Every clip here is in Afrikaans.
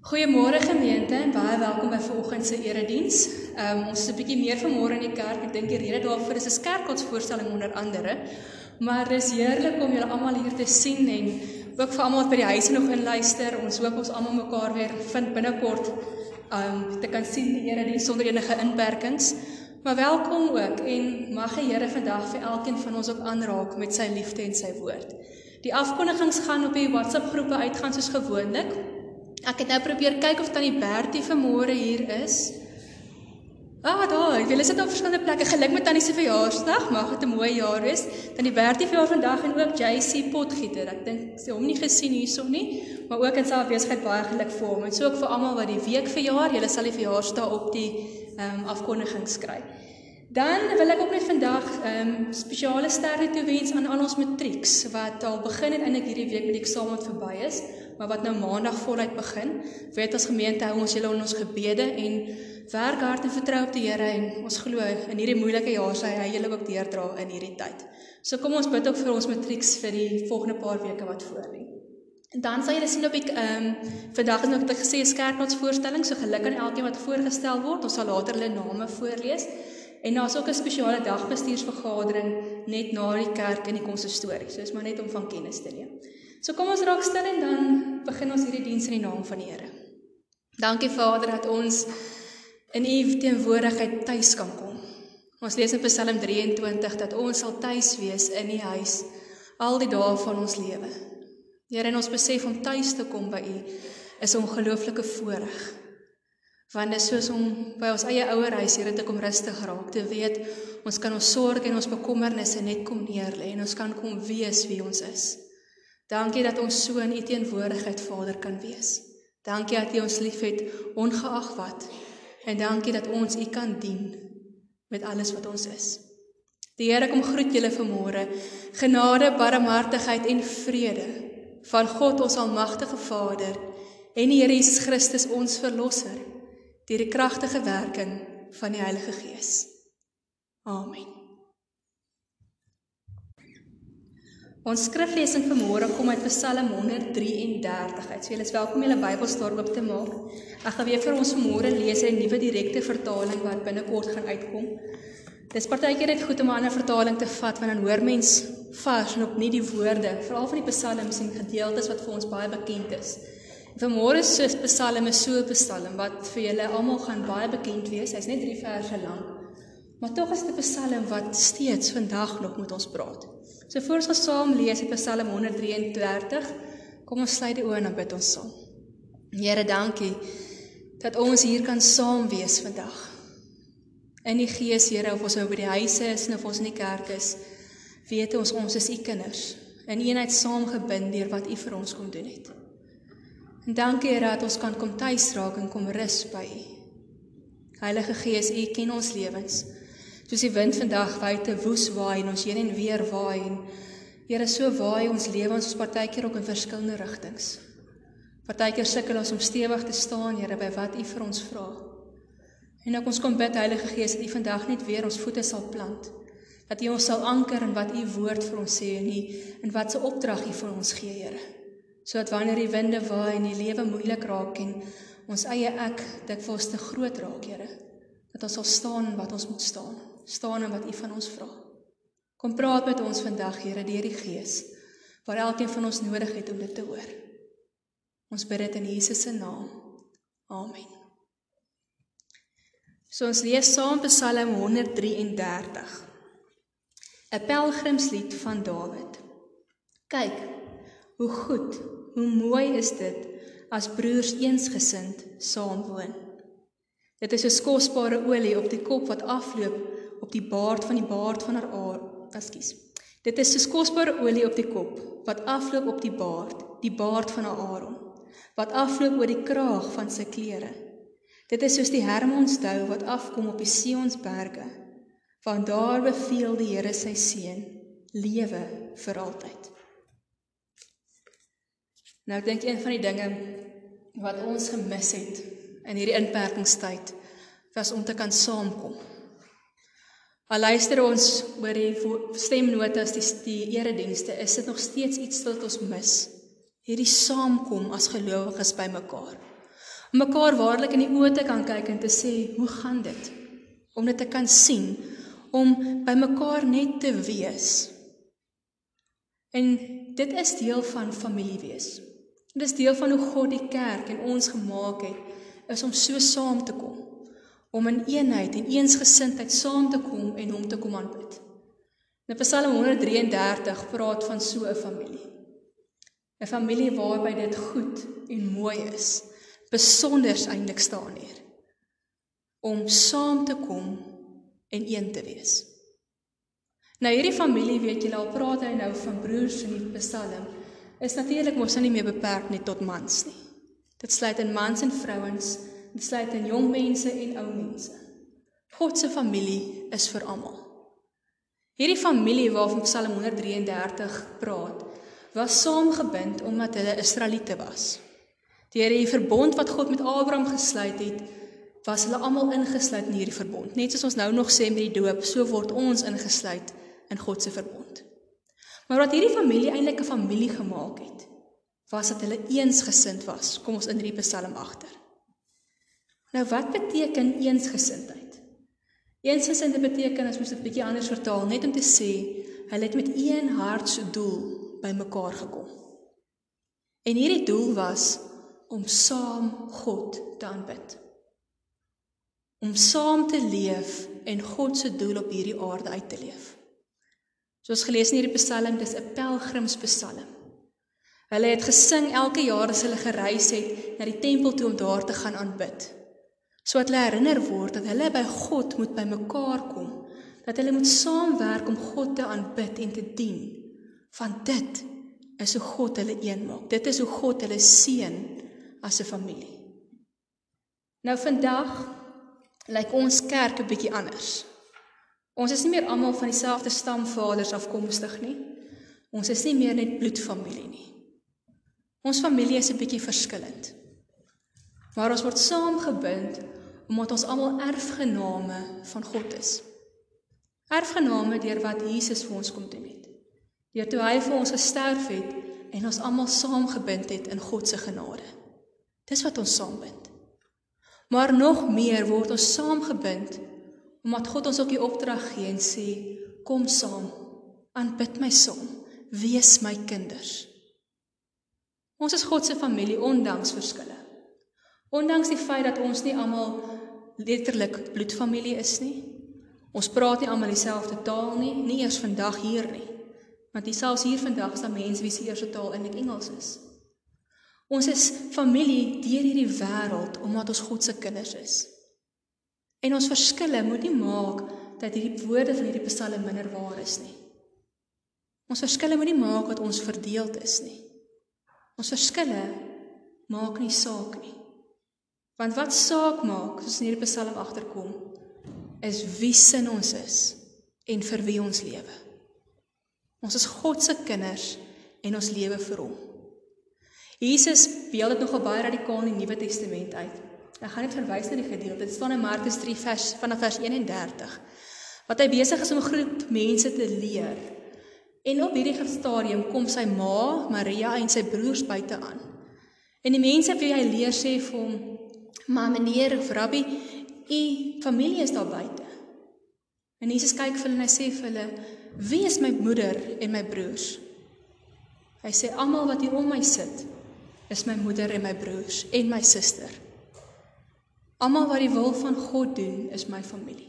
Goeiemôre gemeente en baie welkom by vanoggend se erediens. Um, ons is 'n bietjie meer vanmôre in die kerk. Ek dink die rede daarvoor is 'n kerkgodsvoorstelling onder andere. Maar dis heerlik om julle almal hier te sien en ook vir almal wat by die huise nog inluister. Ons hoop ons almal mekaar weer vind binnekort um, te kan sien die erediens sonder enige inperkings. Maar welkom ook en mag die Here vandag vir elkeen van ons ook aanraak met sy liefde en sy woord. Die afkondigings gaan op die WhatsApp groepe uitgaan soos gewoonlik. Ek het nou probeer kyk of tannie Bertie vanmôre hier is. Ah, ek wil sit op verskillende plekke geluk met tannie se verjaarsdag. Mag dit 'n mooi jaar wees. Tannie Bertie verjaar vandag en ook JC Potgieter. Ek dink sy hom nie gesien hierson nie, maar ook in sy afwesigheid baie geluk vir hom. En so ook vir almal wat die week verjaar. Julle sal die verjaarsdag op die ehm um, afkondiging skryf. Dan wil ek ook net vandag ehm um, spesiale sterre toewens aan al ons matrieks wat al begin het eintlik hierdie week met die eksamen verby is maar wat nou maandag voluit begin. Weet as gemeente hou ons julle in ons gebede en werk hard en vertrou op die Here en ons glo in hierdie moeilike jaar sal hy julle ook deurdra in hierdie tyd. So kom ons bid ook vir ons matrieks vir die volgende paar weke wat voor lê. En dan sal julle sien op ek ehm um, vandag is nog te gesê skerpnots voorstelling, so geluk aan elkeen wat voorgestel word. Ons sal later hulle name voorlees. En daar's ook 'n spesiale dagbestuursvergadering net na die kerk in die konsistorie. So is maar net om van kennis te neem. So kom ons raak stil en dan begin ons hierdie diens in die naam van die Here. Dankie Vader dat ons in U teenwoordigheid tuis kan kom. Ons lees in Psalm 23 dat ons sal tuis wees in U huis al die dae van ons lewe. Here, en ons besef om tuis te kom by U is 'n ongelooflike voorreg. Want dit is soos om by ons eie ouer huis hier te kom rustig raak, te weet ons kan ons sorges en ons bekommernisse net kom neerlê en ons kan kom wees wie ons is. Dankie dat ons so in U teenwoordigheid Vader kan wees. Dankie dat U ons liefhet ongeag wat. En dankie dat ons U kan dien met alles wat ons is. Die Here kom groet julle vanmôre. Genade, barmhartigheid en vrede van God ons almagtige Vader en die Here Jesus Christus ons verlosser deur die kragtige werking van die Heilige Gees. Amen. Ons skriflesing vir môre kom uit Psalm 133 uit. So julle is welkom julle Bybels daar oop te maak. Ek gaan weer vir ons môre lees 'n nuwe direkte vertaling wat binnekort gaan uitkom. Dis partykeer net goed om 'n ander vertaling te vat want dan hoor mens vars en opnuut die woorde, veral van die psalms en gedeeltes wat vir ons baie bekend is. Vir môre se psalm is so 'n psalm wat vir julle almal gaan baie bekend wees. Hy's net 3 verse lank. Maar tog is dit 'n psalm wat steeds vandag nog met ons praat. So voor ons saam lees uit Psalm 133, kom ons sluit die oë en dan bid ons saam. Here, dankie dat ons hier kan saam wees vandag. In die Gees, Here, of ons nou by die huise is of ons in die kerk is, weet ons ons is u kinders in eenheid saamgebind deur wat u vir ons kom doen het. En dankie Here dat ons kan kom tuis raak en kom rus by u. Heilige Gees, u ken ons lewens. Soos die wind vandag buite woes waai en ons heen en weer waai en Here so waai ons lewens ons partykeer ook in verskillende rigtings. Partykeer sukkel ons om stewig te staan, Here, by wat U vir ons vra. En ook ons kom bid Heilige Gees dat U vandag net weer ons voete sal plant. Dat U ons sal anker in wat U woord vir ons sê en U in wat se opdrag U vir ons gee, Here. Sodat wanneer die winde waai en die lewe moeilik raak en ons eie ek dikwels te groot raak, Here, dat ons sal staan wat ons moet staan staan in wat U van ons vra. Kom praat met ons vandag, Here, deur die Gees, waar elkeen van ons nodig het om dit te hoor. Ons bid dit in Jesus se naam. Amen. So ons lees saam Psalm 133. 'n Pelgrimslied van Dawid. Kyk, hoe goed, hoe mooi is dit as broers eensgesind saamwoon. Dit is 'n kosbare olie op die kop wat afloop op die baard van die baard van haar aar. Ekskuus. Dit is soos kosbare olie op die kop wat afloop op die baard, die baard van Aaron, wat afloop oor die kraag van sy klere. Dit is soos die Hermonsdou wat afkom op die Sionsberge. Van daar beveel die Here sy seun lewe vir altyd. Nou ek dink een van die dinge wat ons gemis het in hierdie inperkingstyd was om te kan saamkom. Al luister ons oor die stemnotas die die eredienste, is dit nog steeds iets wat ons mis. Hierdie saamkom as gelowiges bymekaar. Om mekaar waarlik in die oë te kan kyk en te sê, "Hoe gaan dit?" Om dit te kan sien, om by mekaar net te wees. En dit is deel van familie wees. Dit is deel van hoe God die kerk en ons gemaak het, is om so saam te kom, om in eenheid en eensgesindheid saam te kom en hom te kom aanbid. In Psalm 133 praat van so 'n familie. 'n Familie waarby dit goed en mooi is, besonder eintlik staan hier om saam te kom en een te wees. Nou hierdie familie, weet julle, al praat hy nou van broers in die Psalm, is natuurlik mos nou nie meer beperk net tot mans nie. Dit sluit in mans en vrouens, dit sluit in jong mense en ou mense. God se familie is vir almal. Hierdie familie waarvan Psalm 133 praat, was saamgebind omdat hulle Israeliete was. Deur die verbond wat God met Abraham gesluit het, was hulle almal ingesluit in hierdie verbond. Net soos ons nou nog sê met die doop, so word ons ingesluit in God se verbond. Maar wat hierdie familie eintlik 'n familie gemaak het, was dat hulle eensgesind was. Kom ons in hierdie Psalm agter. Nou wat beteken eensgesindheid? Eensgesinde beteken as mens dit bietjie anders vertaal, net om te sê hulle het met een hartsdoel bymekaar gekom. En hierdie doel was om saam God te aanbid. Om saam te leef en God se doel op hierdie aarde uit te leef. Soos gelees in hierdie Psalm, dis 'n pelgrimspsalm. Hulle het gesing elke jaar as hulle gereis het na die tempel toe om daar te gaan aanbid sodat hulle herinner word dat hulle by God moet bymekaar kom, dat hulle moet saamwerk om God te aanbid en te dien. Want dit is hoe God hulle een maak. Dit is hoe God hulle seën as 'n familie. Nou vandag lyk ons kerk 'n bietjie anders. Ons is nie meer almal van dieselfde stamvaders afkomstig nie. Ons is nie meer net bloedfamilie nie. Ons familie is 'n bietjie verskillend. Maar ons word saamgebind omdat ons almal erfgename van God is. Erfgename deur wat Jesus vir ons kom doen het. Deur toe hy vir ons gesterf het en ons almal saamgebind het in God se genade. Dis wat ons saambind. Maar nog meer word ons saamgebind omdat God ons ook die opdrag gee en sê kom saam, aanbid my saam, wees my kinders. Ons is God se familie ondanks verskille. Ondanks die feit dat ons nie almal letterlik bloedfamilie is nie. Ons praat nie almal dieselfde taal nie, nie eers vandag hier nie. Want dis selfs hier vandag is daar mense wie se eerste taal eintlik Engels is. Ons is familie deur hierdie wêreld omdat ons God se kinders is. En ons verskille moet nie maak dat hierdie woorde van hierdie psalm minder waar is nie. Ons verskille moet nie maak dat ons verdeeld is nie. Ons verskille maak nie saak nie. Want wat saak maak, soos in hierdie Psalm agterkom, is wie sin ons is en vir wie ons lewe. Ons is God se kinders en ons lewe vir hom. Jesus beeld dit nogal baie radikaal in die Nuwe Testament uit. Ek gaan net verwys na die gedeelte. Dit staan in Markus 3 vers vanaf vers 31. Wat hy besig is om 'n groep mense te leer. En op hierdie stadium kom sy ma, Maria en sy broers buite aan. En die mense wie hy leer sê vir hom, Maar meneer of rabbi, u familie is daar buite. En Jesus kyk vir hulle en hy sê vir hulle, "Wie is my moeder en my broers?" Hy sê, "Almal wat hier om my sit, is my moeder en my broers en my suster. Almal wat die wil van God doen, is my familie."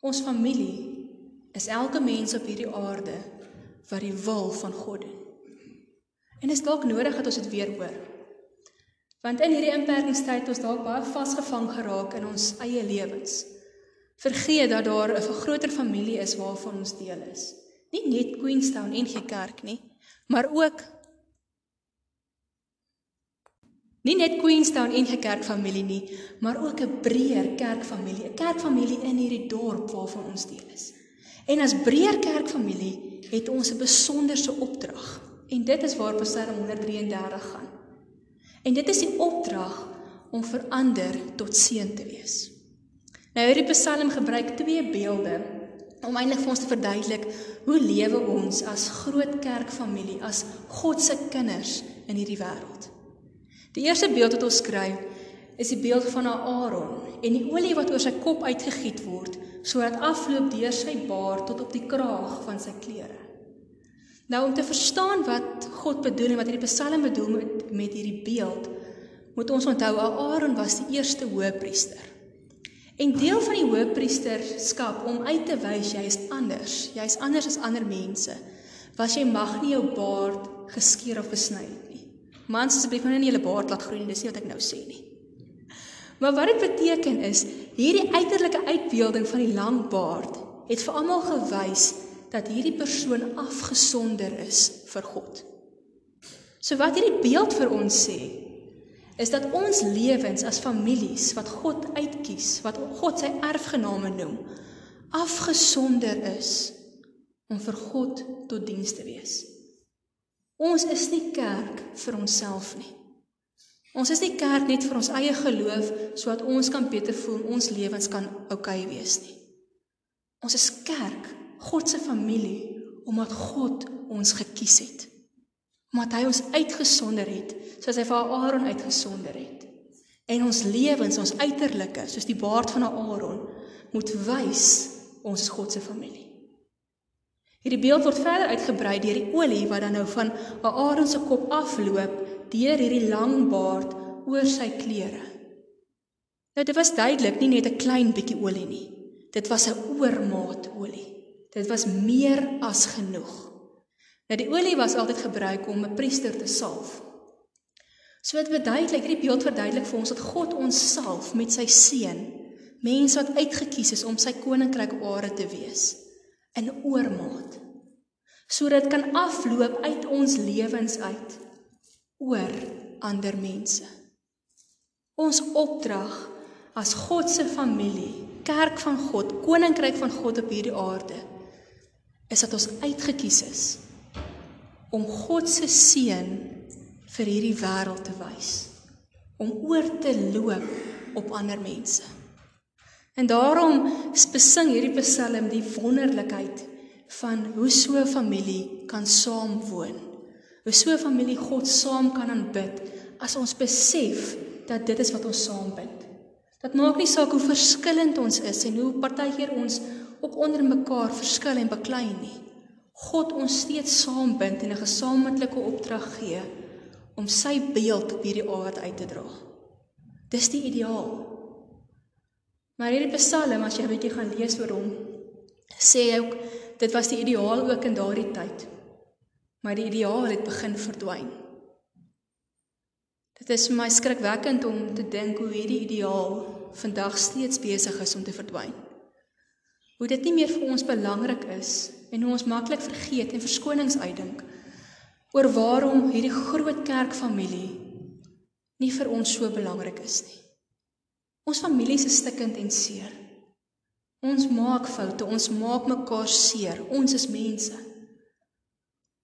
Ons familie is elke mens op hierdie aarde wat die wil van God doen. En dit is dalk nodig dat ons dit weer hoor. Want in hierdie inperkingstyd het ons dalk baie vasgevang geraak in ons eie lewens. Vergeet dat daar 'n groter familie is waarvan ons deel is. Nie net Queenstown en die kerk nie, maar ook Nie net Queenstown en die kerkfamilie nie, maar ook 'n breër kerkfamilie, 'n kerkfamilie in hierdie dorp waarvan ons deel is. En as breër kerkfamilie het ons 'n besonderse opdrag. En dit is waar Psalm 133 gaan. En dit is die opdrag om verander tot seën te wees. Nou hierdie Psalm gebruik twee beelde om eintlik vir ons te verduidelik hoe lewe ons as groot kerkfamilie, as God se kinders in hierdie wêreld. Die eerste beeld wat ons kry is die beeld van Aaron en die olie wat oor sy kop uitgegiet word sodat afloop deur sy baard tot op die kraag van sy klere. Nou om te verstaan wat God bedoel en wat hierdie Psalm bedoel met, met hierdie beeld, moet ons onthou Aaron was die eerste hoëpriester. En deel van die hoëpriesterskap om uit te wys jy is anders, jy is anders as ander mense, was jy mag nie jou baard geskeer of gesny het nie. Mans asseblief moenie julle baard laat groei nie, dis nie wat ek nou sê nie. Maar wat dit beteken is, hierdie uiterlike uitbeelding van die lang baard het vir almal gewys dat hierdie persoon afgesonder is vir God. So wat hierdie beeld vir ons sê, is dat ons lewens as families wat God uitkies, wat God sy erfgename noem, afgesonder is om vir God tot diens te wees. Ons is nie kerk vir onsself nie. Ons is nie kerk net vir ons eie geloof sodat ons kan beter voel, ons lewens kan oukei okay wees nie. Ons is kerk, God se familie, omdat God ons gekies het omdat hy ons uitgesonder het soos hy vir Aaron uitgesonder het. En ons lewens, ons uiterlike, soos die baard van Aaron, moet wys ons is God se familie. Hierdie beeld word verder uitgebrei deur die olie wat dan nou van Aaron se kop afloop deur hierdie lang baard oor sy klere. Nou dit was duidelik nie net 'n klein bietjie olie nie. Dit was 'n oormaat olie. Dit was meer as genoeg. Nou die olie was altyd gebruik om 'n priester te salf. So dit verduidelik, hierdie beeld verduidelik vir ons dat God ons salf met sy seun, mense wat uitget kies is om sy koninkryk op aarde te wees in oormaat. Sodat dit kan afloop uit ons lewens uit oor ander mense. Ons opdrag as God se familie, kerk van God, koninkryk van God op hierdie aarde is dat ons uitget kies is om God se seën vir hierdie wêreld te wys om oor te loop op ander mense. En daarom besing hierdie Psalm die wonderlikheid van hoe so 'n familie kan saam woon. Hoe so 'n familie God saam kan aanbid as ons besef dat dit is wat ons saambind. Dit maak nie saak hoe verskillend ons is en hoe partykeer ons ook onder mekaar verskil en beklei nie. God ons steeds saambind en 'n gesamentlike opdrag gee om sy beeld op hierdie aarde uit te dra. Dis die ideaal. Maar hierdie Psalm as jy 'n bietjie gaan lees oor hom, sê hy ook dit was die ideaal ook in daardie tyd. Maar die ideaal het begin verdwyn. Dit is vir my skrikwekkend om te dink hoe hierdie ideaal vandag steeds besig is om te verdwyn. Hoe dit nie meer vir ons belangrik is en hoe ons maklik vergeet en verskonings uitdink oor waarom hierdie groot kerkfamilie nie vir ons so belangrik is nie. Ons families is stikkend en seer. Ons maak foute, ons maak mekaar seer. Ons is mense.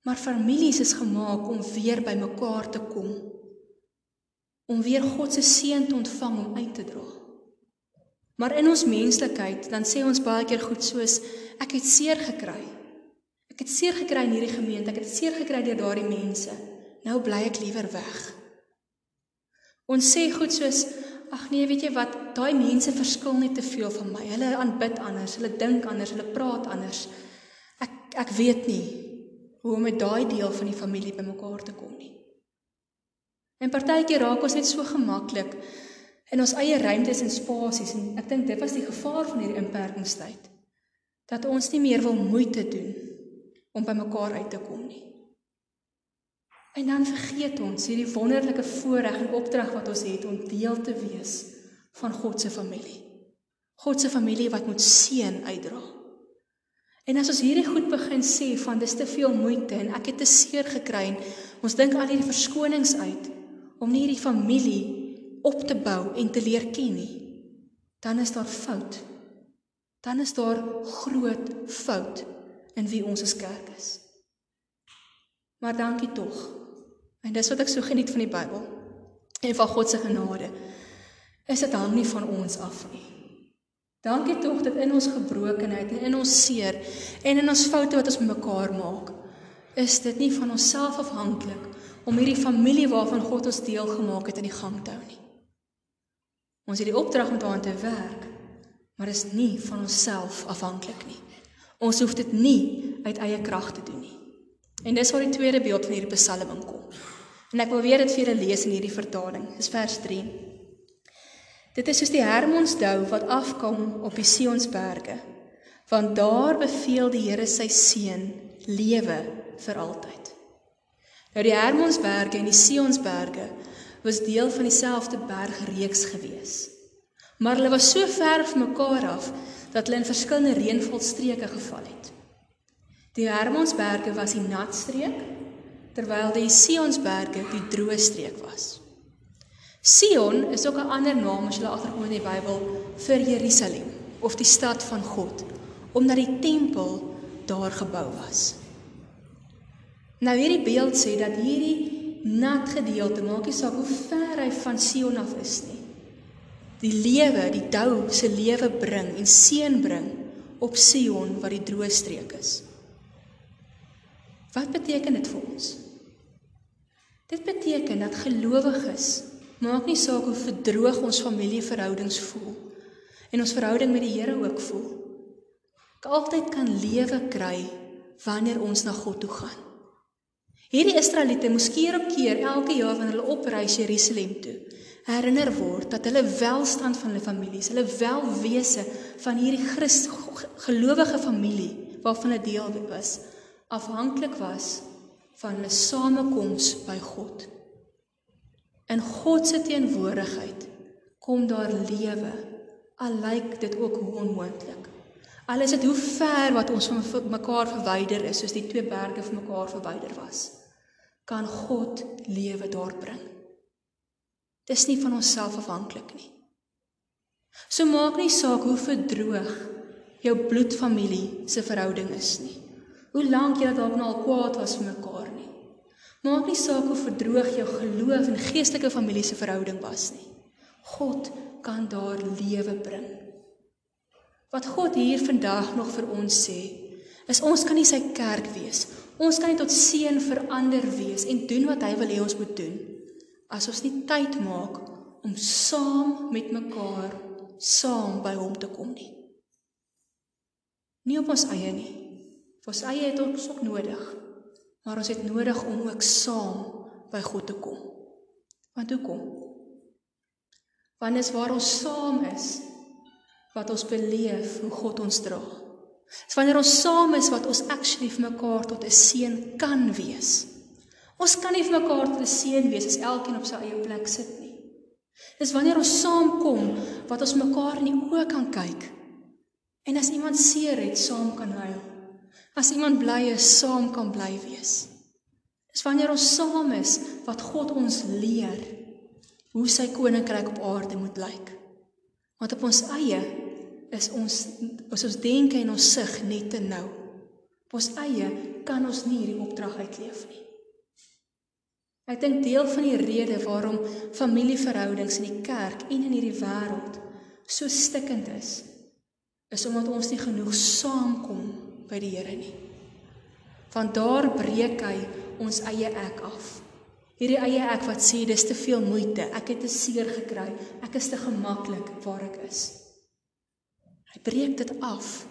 Maar families is gemaak om weer by mekaar te kom. Om weer God se seën te ontvang om uit te dra. Maar in ons menslikheid dan sê ons baie keer goed soos ek het seer gekry. Ek het seer gekry in hierdie gemeente, ek het seer gekry deur daardie mense. Nou bly ek liewer weg. Ons sê goed soos ag nee, weet jy wat, daai mense verskil net te veel van my. Hulle aanbid anders, hulle dink anders, hulle praat anders. Ek ek weet nie hoe om met daai deel van die familie bymekaar te kom nie. En partykeer raak ons net so gemaklik in ons eie ruimtes en spasies en ek dink dit was die gevaar van hierdie inperkingstyd dat ons nie meer wil moeite doen om by mekaar uit te kom nie. En dan vergeet ons hierdie wonderlike voorreg en opdrag wat ons het om deel te wees van God se familie. God se familie wat moet seën uitdra. En as ons hierdie goed begin sê van dis te veel moeite en ek het te seer gekry en ons dink al hierdie verskonings uit om nie hierdie familie op te bou en te leer ken nie, dan is daar fout. Dan is daar groot fout in wie ons as kerk is. Maar dankie tog. En dis wat ek so geniet van die Bybel en van God se genade. Is dit hang nie van ons af nie. Dankie tog dat in ons gebrokenheid en in ons seer en in ons foute wat ons mekaar maak, is dit nie van onsself afhanklik om hierdie familie waarvan God ons deel gemaak het in die gang te hou nie. Ons het die opdrag om daaraan te werk, maar is nie van onsself afhanklik nie. Ons hoef dit nie uit eie krag te doen nie. En dis waar die tweede beeld van hierdie Psalm inkom. En ek wil weer dit vir julle lees in hierdie vertaling. Dis vers 3. Dit is soos die Hermonsdou wat afkom op die Sionsberge, want daar beveel die Here sy seun lewe vir altyd. Nou die Hermonsberge en die Sionsberge was deel van dieselfde bergreeks gewees. Maar hulle was so ver van mekaar af dat hulle in verskillende reënvalstreke geval het. Die Hermonsberge was die nat streek terwyl die Sionsberge die droë streek was. Sion is ook 'n ander naam as jy agterkom in die Bybel vir Jerusalem of die stad van God omdat die tempel daar gebou was. Nou hierdie beeld sê dat hierdie nat gedeelte maak nie saak hoe ver hy van Sion af is nie. Die lewe, die dou se lewe bring en seën bring op Sion wat die droë streek is. Wat beteken dit vir ons? Dit beteken dat gelowiges maak nie saak hoe verdroog ons familieverhoudings voel en ons verhouding met die Here ook voel. Ek altyd kan lewe kry wanneer ons na God toe gaan. Hierdie Israeliete moes keer op keer elke jaar wanneer hulle opreis Jerusalem toe, herinner word dat hulle welstand van hulle families, hulle welwese van hierdie Christ gelowige familie waarvan hulle deel was, afhanklik was van hulle samekoms by God. In God se teenwoordigheid kom daar lewe. Al lyk dit ook hoe onmoontlik. Al is dit hoe ver wat ons van mekaar verwyder is, soos die twee berge van mekaar verwyder was, kan God lewe daar bring. Dis nie van onsself afhanklik nie. So maak nie saak hoe verdroog jou bloedfamilie se verhouding is nie. Hoe lank jy dalk nou al kwaad was vir mekaar nie. Maak nie saak hoe verdroog jou geloof en geestelike familie se verhouding was nie. God kan daar lewe bring. Wat God hier vandag nog vir ons sê, is ons kan nie sy kerk wees. Ons kan nie tot seën vir ander wees en doen wat hy wil hê ons moet doen as ons nie tyd maak om saam met mekaar saam by hom te kom nie. Nie op ons eie nie. Ons eie het ons ook nodig. Maar ons het nodig om ook saam by God te kom. Want hoekom? Want dis waar ons saam is wat ons beleef hoe God ons dra. Dis wanneer ons saam is wat ons actually vir mekaar tot 'n seën kan wees. Ons kan nie vir mekaar tot 'n seën wees as elkeen op sy eie plek sit nie. Dis wanneer ons saamkom wat ons mekaar in die oë kan kyk. En as iemand seer het, saam kan huil. As iemand bly is, saam kan bly wees. Dis wanneer ons saam is wat God ons leer hoe sy koninkryk op aarde moet lyk. Want op ons eie is ons as ons denke en ons sig net te nou. Op ons eie kan ons nie hierdie opdrag uitleef nie. Ek dink deel van die rede waarom familieverhoudings in die kerk en in hierdie wêreld so stikkend is, is omdat ons nie genoeg saamkom by die Here nie. Want daar breek hy ons eie ek af. Hierdie eie ek wat sê dis te veel moeite, ek het te seer gekry, ek is te gemaklik waar ek is. Hy breek dit af.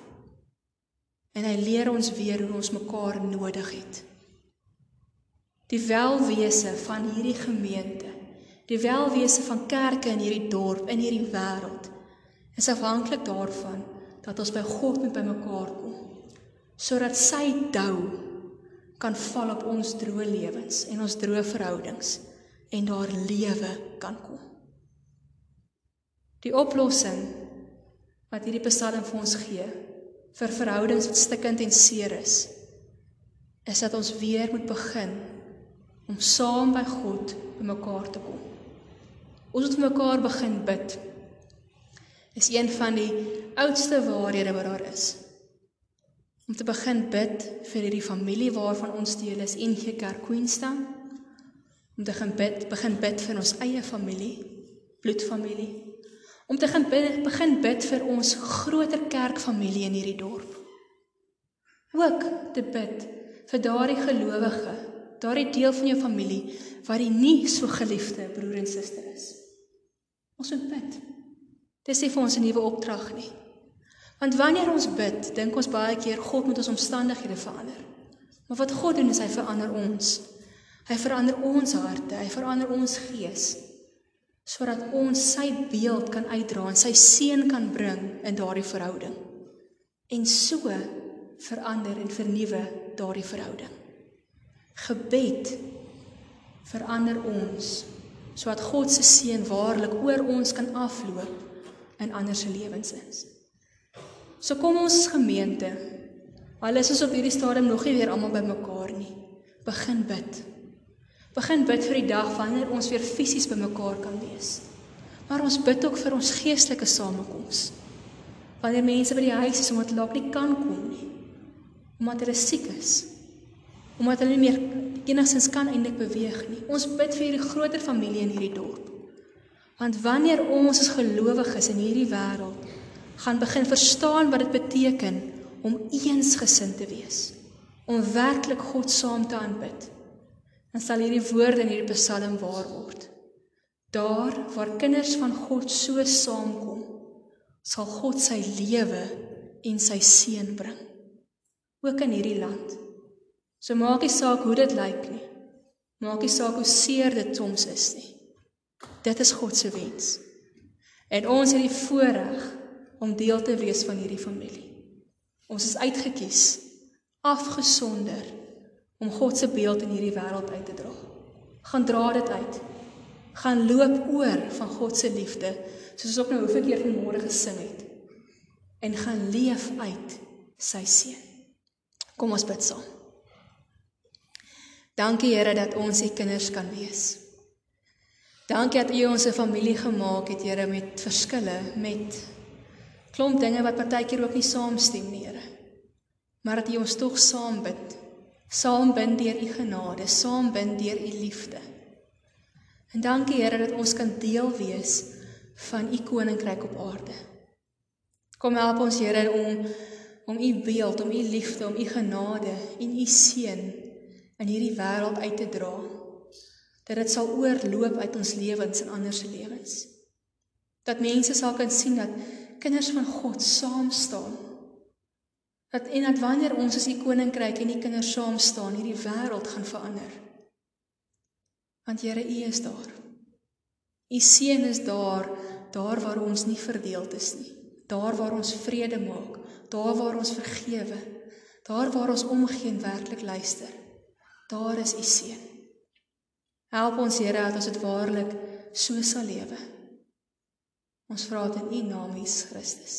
En hy leer ons weer hoe ons mekaar nodig het. Die welwese van hierdie gemeente, die welwese van kerke in hierdie dorp, in hierdie wêreld, is afhanklik daarvan dat ons by God met mekaar kom sodat sy dou kan val op ons droë lewens en ons droë verhoudings en daar lewe kan kom. Die oplossing wat hierdie Psalm vir ons gee vir verhoudings wat stikkend en seer is, is dat ons weer moet begin om saam by God bymekaar te kom. Ons moet mekaar begin bid. Is een van die oudste waarhede wat daar is om te begin bid vir hierdie familie waarvan ons deel is NG Kerk Queenstown. Om te begin bid, begin bid vir ons eie familie, bloedfamilie. Om te begin bid, begin bid vir ons groter kerkfamilie in hierdie dorp. Ook te bid vir daardie gelowige, daardie deel van jou familie wat die nie so geliefde broer en suster is. Ons moet bid. Dis nie vir ons 'n nuwe opdrag nie. Want wanneer ons bid, dink ons baie keer God moet ons omstandighede verander. Maar wat God doen is hy verander ons. Hy verander ons harte, hy verander ons gees sodat ons sy beeld kan uitdra en sy seën kan bring in daardie verhouding. En so verander en vernuwe daardie verhouding. Gebed verander ons sodat God se seën waarlik oor ons kan afloop in ander se lewens is. So kom ons gemeente. Al is ons op hierdie stadium nog nie weer almal bymekaar nie. Begin bid. Begin bid vir die dag wanneer ons weer fisies bymekaar kan wees. Maar ons bid ook vir ons geestelike samekoms. Wanneer mense by die huis is omdat hulle nie kan kom nie. Omdat hulle siek is. Omdat hulle nie meer enigstens kan eintlik beweeg nie. Ons bid vir hierdie groter familie in hierdie dorp. Want wanneer ons as gelowiges in hierdie wêreld gaan begin verstaan wat dit beteken om eensgesind te wees, om werklik God saam te aanbid, dan sal hierdie woorde in hierdie Psalm waar word. Daar waar kinders van God so saamkom, sal God sy lewe en sy seën bring. Ook in hierdie land. So maak nie saak hoe dit lyk nie. Maak nie saak hoe seer dit soms is nie. Dit is God se wens. En ons het die voorreg om deel te wees van hierdie familie. Ons is uitgekies, afgesonder om God se beeld in hierdie wêreld uit te dra. Gaan dra dit uit. Gaan loop oor van God se liefde, soos ons ook nou hoeveel keer vanmôre gesing het. En gaan leef uit sy seën. Kom ons bid saam. Dankie Here dat ons u kinders kan wees. Dankie dat u ons 'n familie gemaak het, Here, met verskille, met klomp dinge wat partykeer ook nie saamstem nie, Here. Maar dat u ons tog saam bid saam bind deur u genade, saam bind deur u liefde. En dankie Here dat ons kan deel wees van u koninkryk op aarde. Kom help ons Here om om u beeld, om u liefde, om u genade en u seën in hierdie wêreld uit te dra. Dat dit sal oorloop uit ons lewens en ander se lewens. Dat mense sal kan sien dat kinders van God saam staan Dat en dat wanneer ons as die koninkryk en die kinders saam staan, hierdie wêreld gaan verander. Want Here, U is daar. U seën is daar, daar waar ons nie verdeeld is nie. Daar waar ons vrede maak, daar waar ons vergewe, daar waar ons omgee en werklik luister. Daar is U seën. Help ons Here dat ons dit waarlik so sal lewe. Ons vra dit in U naam, Jesus Christus.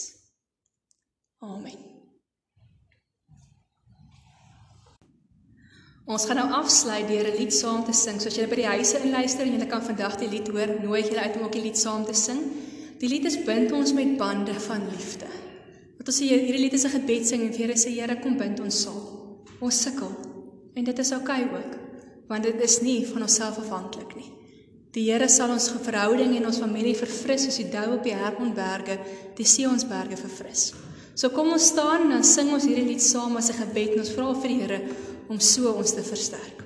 Amen. Ons gaan nou afsluit deur 'n lied saam te sing. So as jy by die huise inluister en jy kan vandag die lied hoor, nooi ek julle uit om ook die lied saam te sing. Die lied is bind ons met bande van liefde. Wat ons sê hierdie lied is 'n gebed sing en vir Here sê Here kom bind ons saam. Ons sukkel en dit is oukei okay ook, want dit is nie van onsself afhanklik nie. Die Here sal ons verhouding en ons familie verfris soos die dou op die Hermonberge, die Sionsberge verfris. So kom ons staan en dan sing ons hierdie lied saam as 'n gebed en ons vra vir die Here om so ons te versterk.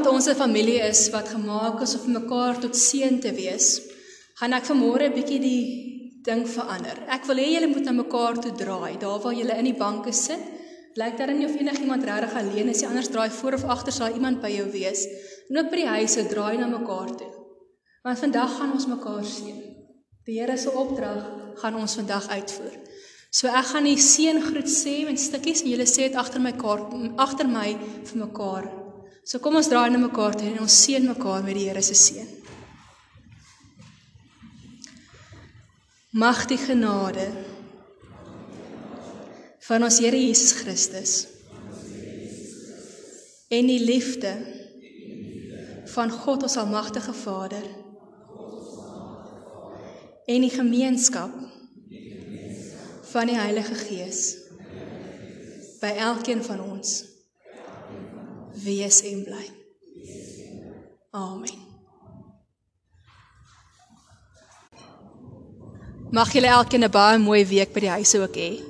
Omdat ons 'n familie is wat gemaak is om mekaar tot seën te wees, gaan ek vanmôre 'n bietjie die ding verander. Ek wil hê julle moet na mekaar toe draai, daar waar julle in die banke sit. Lyk daar nie of enigiemand regtig alleen is nie, anders draai voor of agter sal iemand by jou wees. En ook by die huise draai na mekaar toe. Want vandag gaan ons mekaar seën. Die Here se opdrag gaan ons vandag uitvoer. So ek gaan die seëngroet sê met stukkies en julle sê dit agter my kaart agter my vir mekaar. So kom ons draai na mekaar toe en ons seën mekaar met die Here se seën. Mag die genade van ons Here Jesus Christus en die liefde van God ons almagtige Vader en die gemeenskap van die Heilige Gees by elkeen van ons wees en bly. Amen. Mag julle elkeen 'n baie mooi week by die huis ook hê.